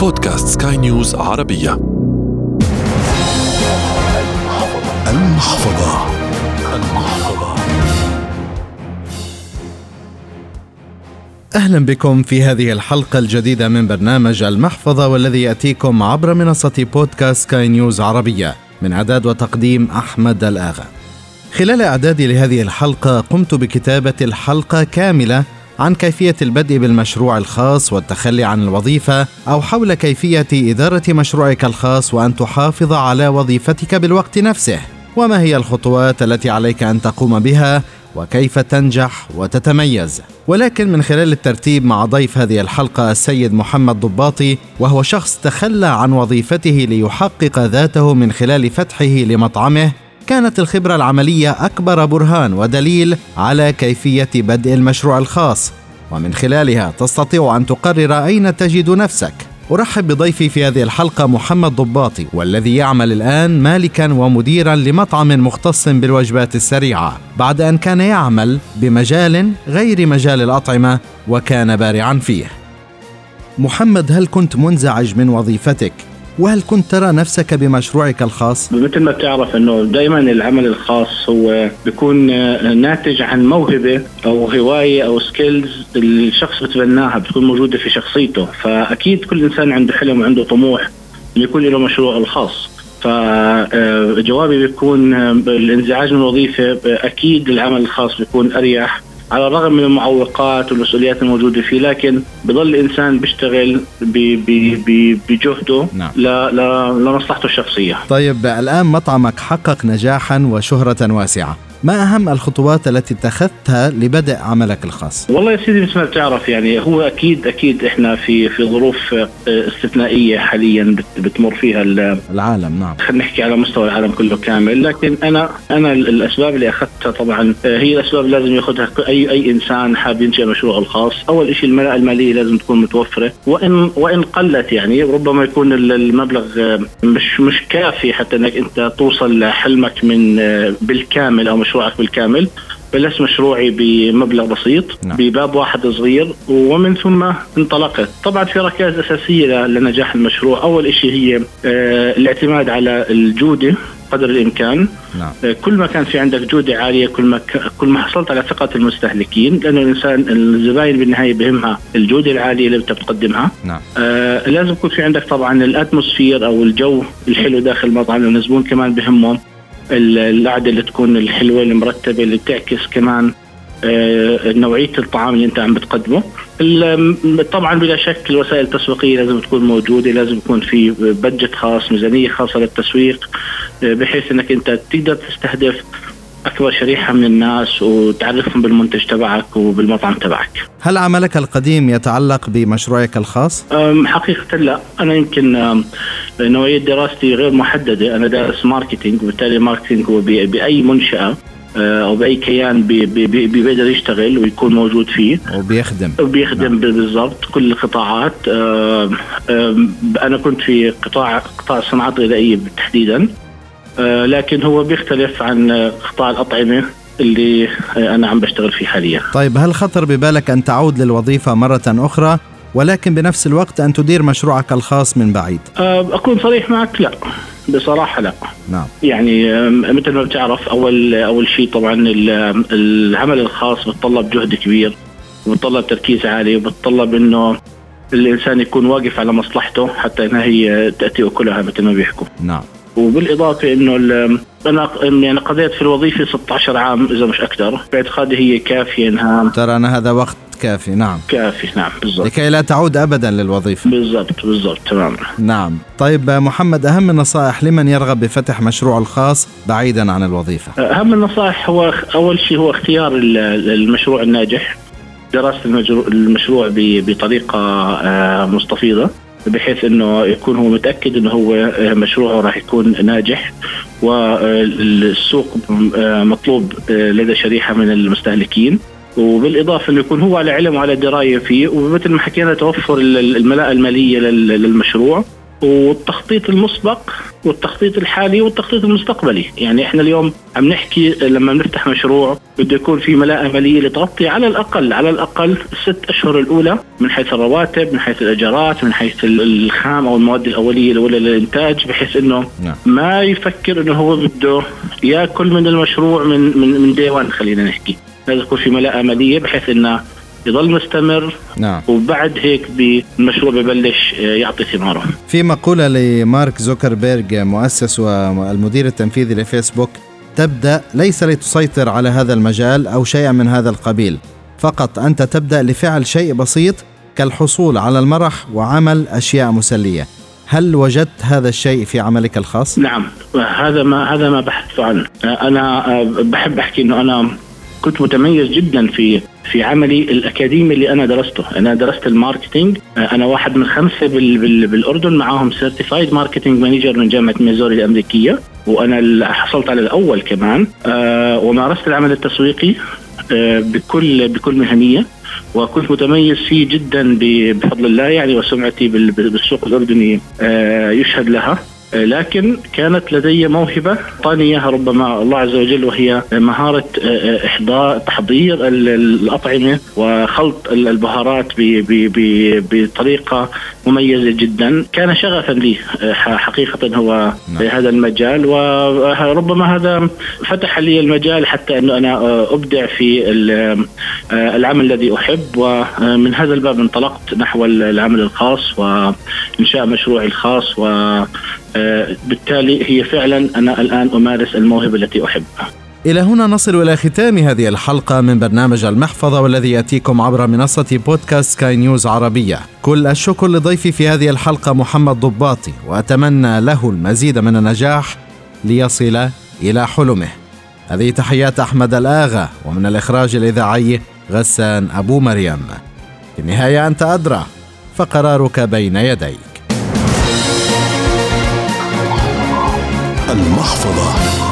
بودكاست سكاي نيوز عربية. المحفظة. المحفظة أهلا بكم في هذه الحلقة الجديدة من برنامج المحفظة والذي يأتيكم عبر منصة بودكاست سكاي نيوز عربية من إعداد وتقديم أحمد الآغا. خلال إعدادي لهذه الحلقة قمت بكتابة الحلقة كاملة عن كيفية البدء بالمشروع الخاص والتخلي عن الوظيفة أو حول كيفية إدارة مشروعك الخاص وأن تحافظ على وظيفتك بالوقت نفسه. وما هي الخطوات التي عليك أن تقوم بها؟ وكيف تنجح وتتميز؟ ولكن من خلال الترتيب مع ضيف هذه الحلقة السيد محمد ضباطي وهو شخص تخلى عن وظيفته ليحقق ذاته من خلال فتحه لمطعمه كانت الخبرة العملية أكبر برهان ودليل على كيفية بدء المشروع الخاص. ومن خلالها تستطيع أن تقرر أين تجد نفسك. أرحب بضيفي في هذه الحلقة محمد ضباطي والذي يعمل الآن مالكا ومديرا لمطعم مختص بالوجبات السريعة. بعد أن كان يعمل بمجال غير مجال الأطعمة وكان بارعا فيه. محمد هل كنت منزعج من وظيفتك؟ وهل كنت ترى نفسك بمشروعك الخاص؟ مثل ما بتعرف إنه دائما العمل الخاص هو بيكون ناتج عن موهبة أو هواية أو سكيلز الشخص بتبناها بتكون موجودة في شخصيته. فأكيد كل إنسان عنده حلم وعنده طموح إنه يكون له مشروع الخاص. فجوابي بيكون الانزعاج من الوظيفه أكيد العمل الخاص بيكون أريح. على الرغم من المعوقات والمسؤوليات الموجودة فيه لكن بضل الإنسان بيشتغل بجهده نعم. لمصلحته الشخصية طيب الآن مطعمك حقق نجاحا وشهرة واسعة ما أهم الخطوات التي اتخذتها لبدء عملك الخاص؟ والله يا سيدي مثل ما بتعرف يعني هو أكيد أكيد إحنا في في ظروف آه، استثنائية حاليا بتمر فيها العالم نعم. خلينا نحكي على مستوى العالم كله كامل. لكن أنا أنا الأسباب اللي أخذتها طبعا آه، هي الأسباب اللي لازم ياخذها أي أي إنسان حاب ينشئ مشروعه الخاص. أول شيء الملاءة المالية لازم تكون متوفرة. وإن وإن قلت يعني ربما يكون المبلغ آه، مش مش كافي حتى إنك أنت توصل لحلمك من بالكامل أو مشروعك بالكامل بلشت مشروعي بمبلغ بسيط نعم. بباب واحد صغير ومن ثم انطلقت طبعا في ركائز أساسية لنجاح المشروع أول شيء هي آه، الاعتماد على الجودة قدر الإمكان نعم. آه، كل ما كان في عندك جودة عالية كل ما كل ما حصلت على ثقة المستهلكين لأنه الإنسان الزباين بالنهاية بهمها الجودة العالية اللي انت بتقدمها نعم. آه لازم يكون في عندك طبعا الأتموسفير أو الجو الحلو داخل المطعم لأن الزبون كمان بهمهم القعدة اللي تكون الحلوة المرتبة اللي بتعكس كمان آه، نوعية الطعام اللي انت عم بتقدمه. طبعا بلا شك الوسائل التسويقية لازم تكون موجودة لازم يكون في بجت خاص ميزانية خاصة للتسويق آه، بحيث انك انت تقدر تستهدف أكبر شريحة من الناس وتعرفهم بالمنتج تبعك وبالمطعم تبعك. هل عملك القديم يتعلق بمشروعك الخاص؟ حقيقة لا، أنا يمكن نوعية دراستي غير محددة، أنا دارس marketing وبالتالي marketing هو بأي منشأة آه، أو بأي كيان بي بي بي بيقدر يشتغل ويكون موجود فيه وبيخدم وبيخدم نعم. بالضبط كل القطاعات أنا كنت في قطاع قطاع الصناعات الغذائيه تحديدا لكن هو بيختلف عن قطاع الأطعمة اللي أنا عم بشتغل فيه حاليا. طيب هل خطر ببالك أن تعود للوظيفة مرة أخرى ولكن بنفس الوقت أن تدير مشروعك الخاص من بعيد؟ آه، أكون صريح معك لا. بصراحة لا. نعم. يعني مثل ما بتعرف أول أول شيء طبعا العمل الخاص بتطلب جهد كبير وبتطلب تركيز عالي وبتطلب إنه الإنسان يكون واقف على مصلحته حتى إنها هي تأتي اكلها مثل ما بيحكوا. نعم. وبالإضافة إنه أنا يعني قضيت في الوظيفة 16 عام إذا مش أكثر. باعتقادي هي كافية إنها ترى أنا هذا وقت كافي نعم. كافي نعم بالضبط. لكي لا تعود ابدا للوظيفة. بالضبط بالضبط تمام. نعم. طيب محمد أهم النصائح لمن يرغب بفتح مشروعه الخاص بعيدا عن الوظيفة؟ أهم النصائح هو أول شيء هو اختيار المشروع الناجح. دراسة المشروع بطريقة آه، مستفيضة. بحيث إنه يكون هو متأكد إنه هو مشروعه راح يكون ناجح والسوق مطلوب لدى شريحة من المستهلكين. وبالإضافة إنه يكون هو على علم وعلى دراية فيه ومثل ما حكينا توفر الملاءة المالية للمشروع. والتخطيط المسبق والتخطيط الحالي والتخطيط المستقبلي يعني إحنا اليوم عم نحكي لما نفتح مشروع بده يكون في ملاءة مالية لتغطي على الأقل على الأقل الست أشهر الأولى من حيث الرواتب من حيث الإيجارات من حيث الخام أو المواد الأولية الأولى للإنتاج بحيث إنه نعم. ما يفكر إنه هو بده ياكل من المشروع من من من دي وان خلينا نحكي لازم يكون في ملاءة مالية بحيث إنه يضل مستمر. نعم. وبعد هيك المشروع ببلش آه، يعطي ثماره في مقولة لمارك زوكربيرج مؤسس والمدير التنفيذي لفيسبوك تبدأ ليس لتسيطر على هذا المجال أو شيئا من هذا القبيل. فقط أنت تبدأ لفعل شيء بسيط كالحصول على المرح وعمل أشياء مسلية. هل وجدت هذا الشيء في عملك الخاص؟ نعم. هذا ما هذا ما بحثت عنه. أنا آه، بحب أحكي أنه أنا كنت متميز جدا في في عملي الأكاديمي اللي أنا درسته، أنا درست ال marketing، أنا واحد من خمسة بال بال بالأردن. معاهم certified marketing manager من جامعة ميزوري الأمريكية، وأنا حصلت على الأول كمان، آه ومارست العمل التسويقي آه بكل بكل مهنية. وكنت متميز فيه جدا بفضل الله يعني وسمعتي بالسوق الأردني آه يشهد لها. لكن كانت لدي موهبة أعطاني إياها ربما الله عز وجل وهي مهارة آه، آه، إحضار تحضير الأطعمة وخلط البهارات بطريقة مميزة جدا. كان شغفا لي آه، حقيقة هو نعم. هذا المجال. وربما هذا فتح لي المجال حتى أنه أنا أبدع في العمل الذي أحب. ومن هذا الباب انطلقت نحو العمل الخاص وإنشاء مشروعي الخاص و بالتالي هي فعلا أنا الآن أمارس الموهبة التي أحبها. إلى هنا نصل إلى ختام هذه الحلقة من برنامج المحفظة والذي يأتيكم عبر منصة بودكاست سكاي نيوز عربية. كل الشكر لضيفي في هذه الحلقة محمد ضباطي وأتمنى له المزيد من النجاح ليصل إلى حلمه. هذه تحيات أحمد الآغا ومن الإخراج الإذاعي غسان أبو مريم. في النهاية أنت أدرى فقرارك بين يديك المحفظة.